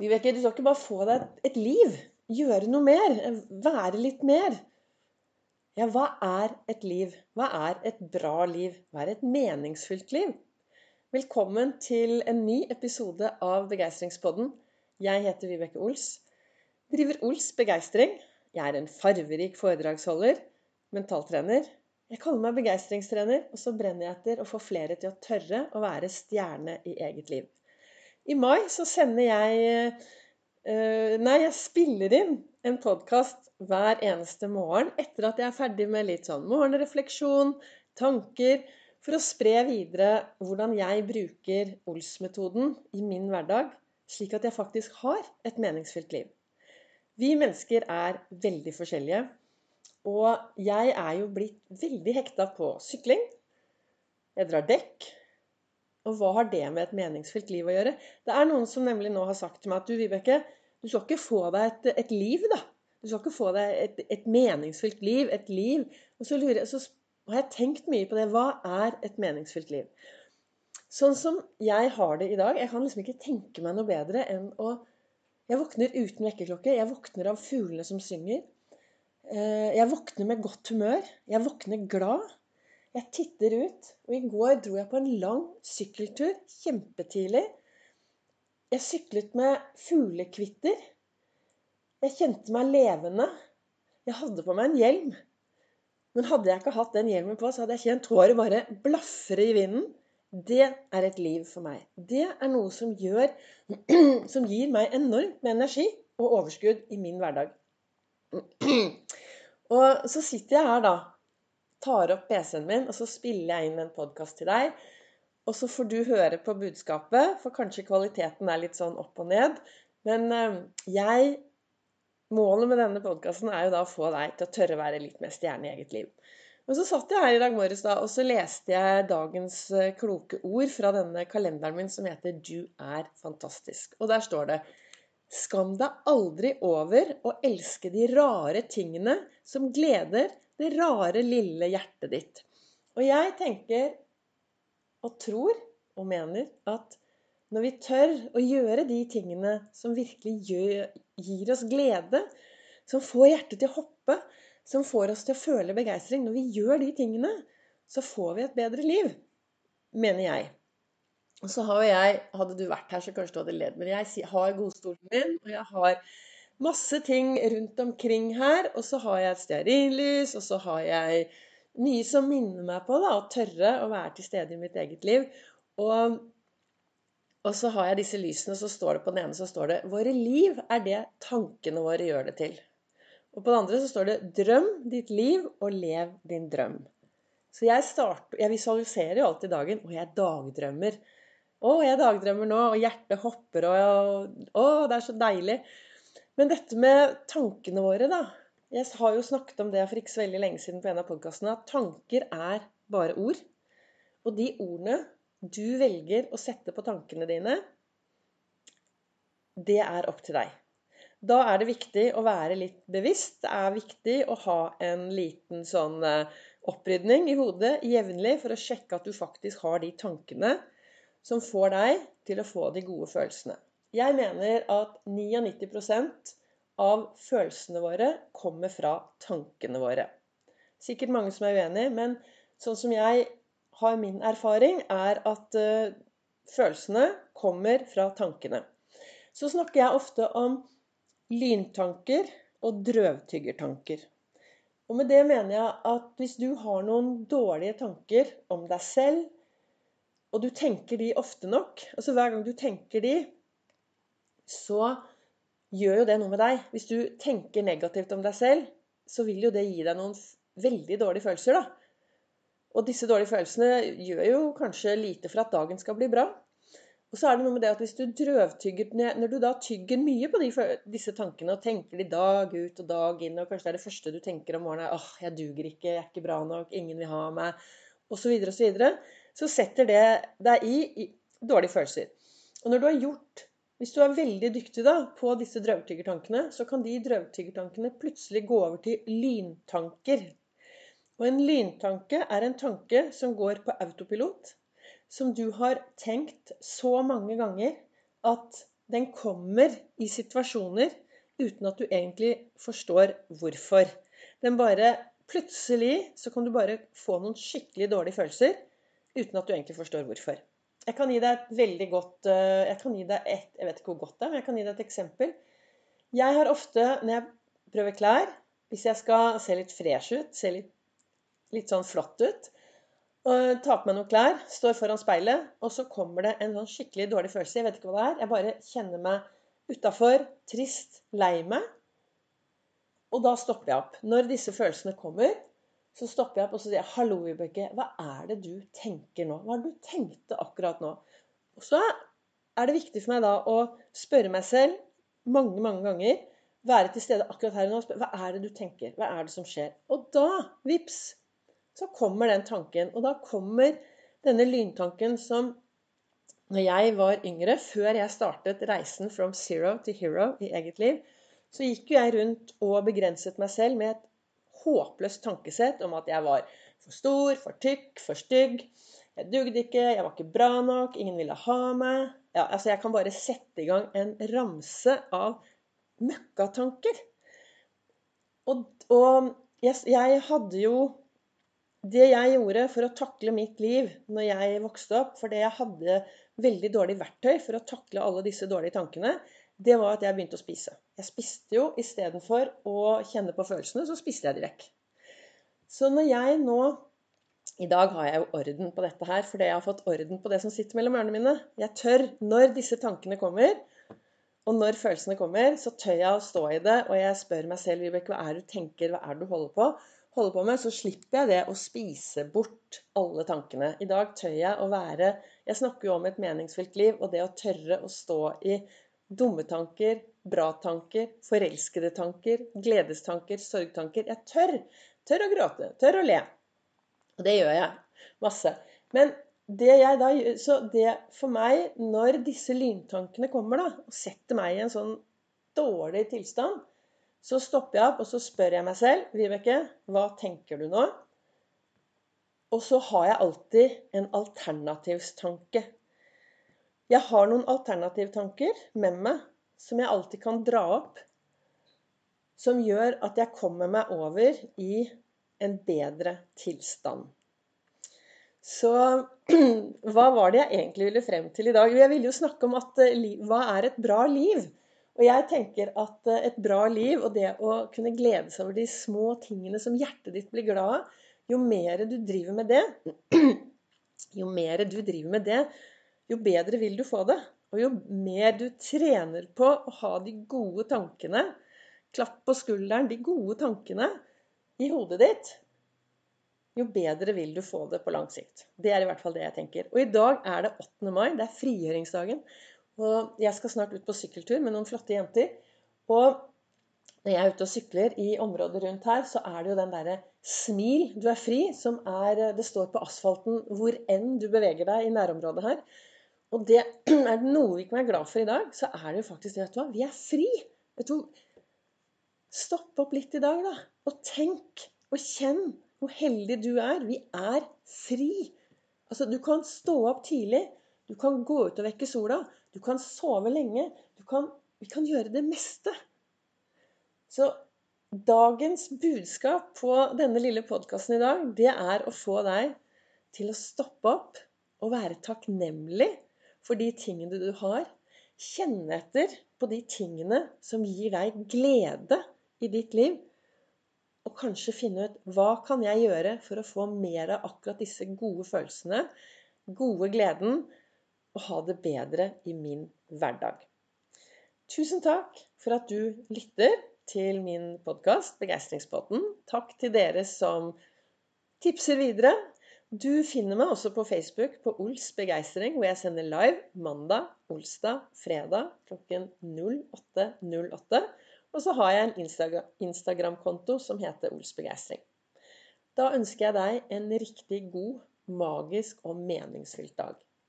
Vibeke, du skal ikke bare få deg et, liv. Gjøre noe mer. Være litt mer. Ja, hva er et liv? Hva er et bra liv? Hva er et meningsfylt liv? Velkommen til en ny episode av Begeistringspodden. Jeg heter Vibeke Ols. Driver Ols Begeistring. Jeg er en farverik foredragsholder, mentaltrener. Jeg kaller meg begeistringstrener, og så brenner jeg etter å få flere til å tørre å være stjerne i eget liv. I mai så sender jeg uh, Nei, jeg spiller inn en podkast hver eneste morgen etter at jeg er ferdig med litt sånn morgenrefleksjon, tanker, for å spre videre hvordan jeg bruker Ols-metoden i min hverdag, slik at jeg faktisk har et meningsfylt liv. Vi mennesker er veldig forskjellige. Og jeg er jo blitt veldig hekta på sykling. Jeg drar dekk. Og hva har det med et meningsfylt liv å gjøre? Det er noen som nemlig nå har sagt til meg at du, Vibeke, du skal ikke få deg et, et liv, da. Du skal ikke få deg et, et meningsfylt liv, et liv. Og så, lurer, så har jeg tenkt mye på det. Hva er et meningsfylt liv? Sånn som jeg har det i dag Jeg kan liksom ikke tenke meg noe bedre enn å Jeg våkner uten vekkerklokke. Jeg våkner av fuglene som synger. Eh, jeg våkner med godt humør. Jeg våkner glad. Jeg titter ut, og i går dro jeg på en lang sykkeltur kjempetidlig. Jeg syklet med fuglekvitter. Jeg kjente meg levende. Jeg hadde på meg en hjelm. Men hadde jeg ikke hatt den hjelmen på, så hadde jeg kjent håret bare blafre i vinden. Det er et liv for meg. Det er noe som gjør Som gir meg enormt med energi og overskudd i min hverdag. Og så sitter jeg her, da, tar opp PC-en min, og så spiller jeg inn en podkast til deg. Og så får du høre på budskapet, for kanskje kvaliteten er litt sånn opp og ned. Men eh, jeg Målet med denne podkasten er jo da å få deg til å tørre å være litt mer stjerne i eget liv. Men så satt jeg her i dag morges da, og så leste jeg dagens eh, kloke ord fra denne kalenderen min som heter 'Du er fantastisk'. Og der står det Skam deg aldri over å elske de rare tingene som gleder det rare, lille hjertet ditt. Og jeg tenker og tror og mener at når vi tør å gjøre de tingene som virkelig gjør, gir oss glede, som får hjertet til å hoppe, som får oss til å føle begeistring Når vi gjør de tingene, så får vi et bedre liv. Mener jeg. Og så har jeg Hadde du vært her, så kanskje du hadde ledd. Men jeg har godstolen min, og jeg har masse ting rundt omkring her. Og så har jeg et stearinlys, og så har jeg mye som minner meg på da, å tørre å være til stede i mitt eget liv. Og, og så har jeg disse lysene, og så står det på den ene så står det 'Våre liv er det tankene våre gjør det til'. Og på den andre så står det 'Drøm ditt liv og lev din drøm'. Så jeg, start, jeg visualiserer jo alltid dagen, og jeg dagdrømmer. Å, jeg dagdrømmer nå, og hjertet hopper, og, Å, det er så deilig. Men dette med tankene våre, da. Jeg har jo snakket om det for ikke så veldig lenge siden på en av podkastene, at tanker er bare ord. Og de ordene du velger å sette på tankene dine, det er opp til deg. Da er det viktig å være litt bevisst. Det er viktig å ha en liten sånn eh, opprydning i hodet jevnlig for å sjekke at du faktisk har de tankene som får deg til å få de gode følelsene. Jeg mener at 99% av følelsene våre kommer fra tankene våre. Sikkert mange som er uenig, men sånn som jeg har min erfaring, er at uh, følelsene kommer fra tankene. Så snakker jeg ofte om lyntanker og drøvtyggertanker. Og med det mener jeg at hvis du har noen dårlige tanker om deg selv, og du tenker de ofte nok Altså hver gang du tenker de, så gjør jo det noe med deg. Hvis du tenker negativt om deg selv, så vil jo det gi deg noen veldig dårlige følelser, da. Og disse dårlige følelsene gjør jo kanskje lite for at dagen skal bli bra. Og så er det noe med det at hvis du drøvtygger Når du da tygger mye på de, disse tankene og tenker de dag ut og dag inn, og kanskje det er det første du tenker om morgenen er åh, jeg duger ikke, jeg er ikke bra nok, ingen vil ha meg, osv., og så, så setter det deg i, i dårlige følelser. Og når du har gjort hvis du er veldig dyktig da, på disse drøvtyggertankene, så kan de drøvtyggertankene plutselig gå over til lyntanker. Og en lyntanke er en tanke som går på autopilot, som du har tenkt så mange ganger at den kommer i situasjoner uten at du egentlig forstår hvorfor. Den bare Plutselig så kan du bare få noen skikkelig dårlige følelser uten at du egentlig forstår hvorfor. Jeg kan gi deg et veldig godt eh, Jeg kan gi deg et, jeg vet ikke hvor godt det er, men jeg kan gi deg et eksempel. Jeg har ofte, når jeg prøver klær, hvis jeg skal se litt fresh ut, se litt, litt sånn flott ut, og tar på meg noen klær, står foran speilet, og så kommer det en sånn skikkelig dårlig følelse. Jeg vet ikke hva det er. Jeg bare kjenner meg utafor, trist, lei meg. Og da stopper jeg opp. Når disse følelsene kommer, så stopper jeg opp og så sier jeg, 'Hallo, Vibeke. Hva er det du tenker nå? Hva er det du tenkte akkurat nå?' Og så er det viktig for meg da å spørre meg selv mange, mange ganger. Være til stede akkurat her og nå. Spørre, hva er det du tenker? Hva er det som skjer? Og da, vips, så kommer den tanken. Og da kommer denne lyntanken som når jeg var yngre, før jeg startet reisen from zero to hero i eget liv, så gikk jo jeg rundt og begrenset meg selv med et håpløst tankesett om at jeg var for stor, for tykk, for stygg. Jeg dugde ikke, jeg var ikke bra nok, ingen ville ha meg. Ja, altså Jeg kan bare sette i gang en ramse av møkkatanker. Og, og yes, jeg hadde jo det jeg gjorde for å takle mitt liv når jeg vokste opp, fordi jeg hadde veldig dårlig verktøy for å takle alle disse dårlige tankene, det var at jeg begynte å spise. Jeg spiste jo istedenfor å kjenne på følelsene, så spiste jeg de vekk. Så når jeg nå I dag har jeg jo orden på dette her, fordi jeg har fått orden på det som sitter mellom ørene mine. Jeg tør, når disse tankene kommer, og når følelsene kommer, så tør jeg å stå i det, og jeg spør meg selv, Vibeke, hva er det du tenker, hva er det du holder på? holder på med, så slipper jeg det å spise bort alle tankene. I dag tør jeg å være Jeg snakker jo om et meningsfylt liv, og det å tørre å stå i dumme tanker, bra tanker, forelskede tanker, gledestanker, sorgtanker. Jeg tør. Tør å gråte. Tør å le. Og det gjør jeg. Masse. Men det jeg da gjør Så det for meg, når disse lyntankene kommer, da, og setter meg i en sånn dårlig tilstand, så stopper jeg opp og så spør jeg meg selv Vibeke, hva tenker du nå? Og så har jeg alltid en alternativstanke. Jeg har noen alternativtanker med meg som jeg alltid kan dra opp. Som gjør at jeg kommer meg over i en bedre tilstand. Så hva var det jeg egentlig ville frem til i dag? Jeg ville jo snakke om at eh, hva er et bra liv? Og jeg tenker at eh, et bra liv og det å kunne glede seg over de små tingene som hjertet ditt blir glad av, jo mer du driver med det, jo mer du driver med det, jo bedre vil du få det. Og jo mer du trener på å ha de gode tankene, klapp på skulderen, de gode tankene i hodet ditt, jo bedre vil du få det på lang sikt. Det er i hvert fall det jeg tenker. Og i dag er det 8. mai. Det er frigjøringsdagen. Og jeg skal snart ut på sykkeltur med noen flotte jenter. Og når jeg er ute og sykler i området rundt her, så er det jo den derre 'smil, du er fri', som er Det står på asfalten hvor enn du beveger deg i nærområdet her. Og det er noe vi kan være glad for i dag, så er det jo faktisk det, vet du hva, vi er fri. Vet du, Stopp opp litt i dag, da. Og tenk og kjenn hvor heldig du er. Vi er fri. Altså, du kan stå opp tidlig. Du kan gå ut og vekke sola. Du kan sove lenge. Kan, vi kan gjøre det meste. Så dagens budskap på denne lille podkasten i dag, det er å få deg til å stoppe opp og være takknemlig for de tingene du har. Kjenne etter på de tingene som gir deg glede i ditt liv. Og kanskje finne ut hva kan jeg gjøre for å få mer av akkurat disse gode følelsene, gode gleden, og ha det bedre i min hverdag. Tusen takk for at du lytter til min podkast Begeistringspodden. Takk til dere som tipser videre. Du finner meg også på Facebook på Ols begeistring, hvor jeg sender live mandag, olsdag, fredag klokken 08.08. Og så har jeg en Instagram-konto som heter Ols begeistring. Da ønsker jeg deg en riktig god, magisk og meningsfylt dag.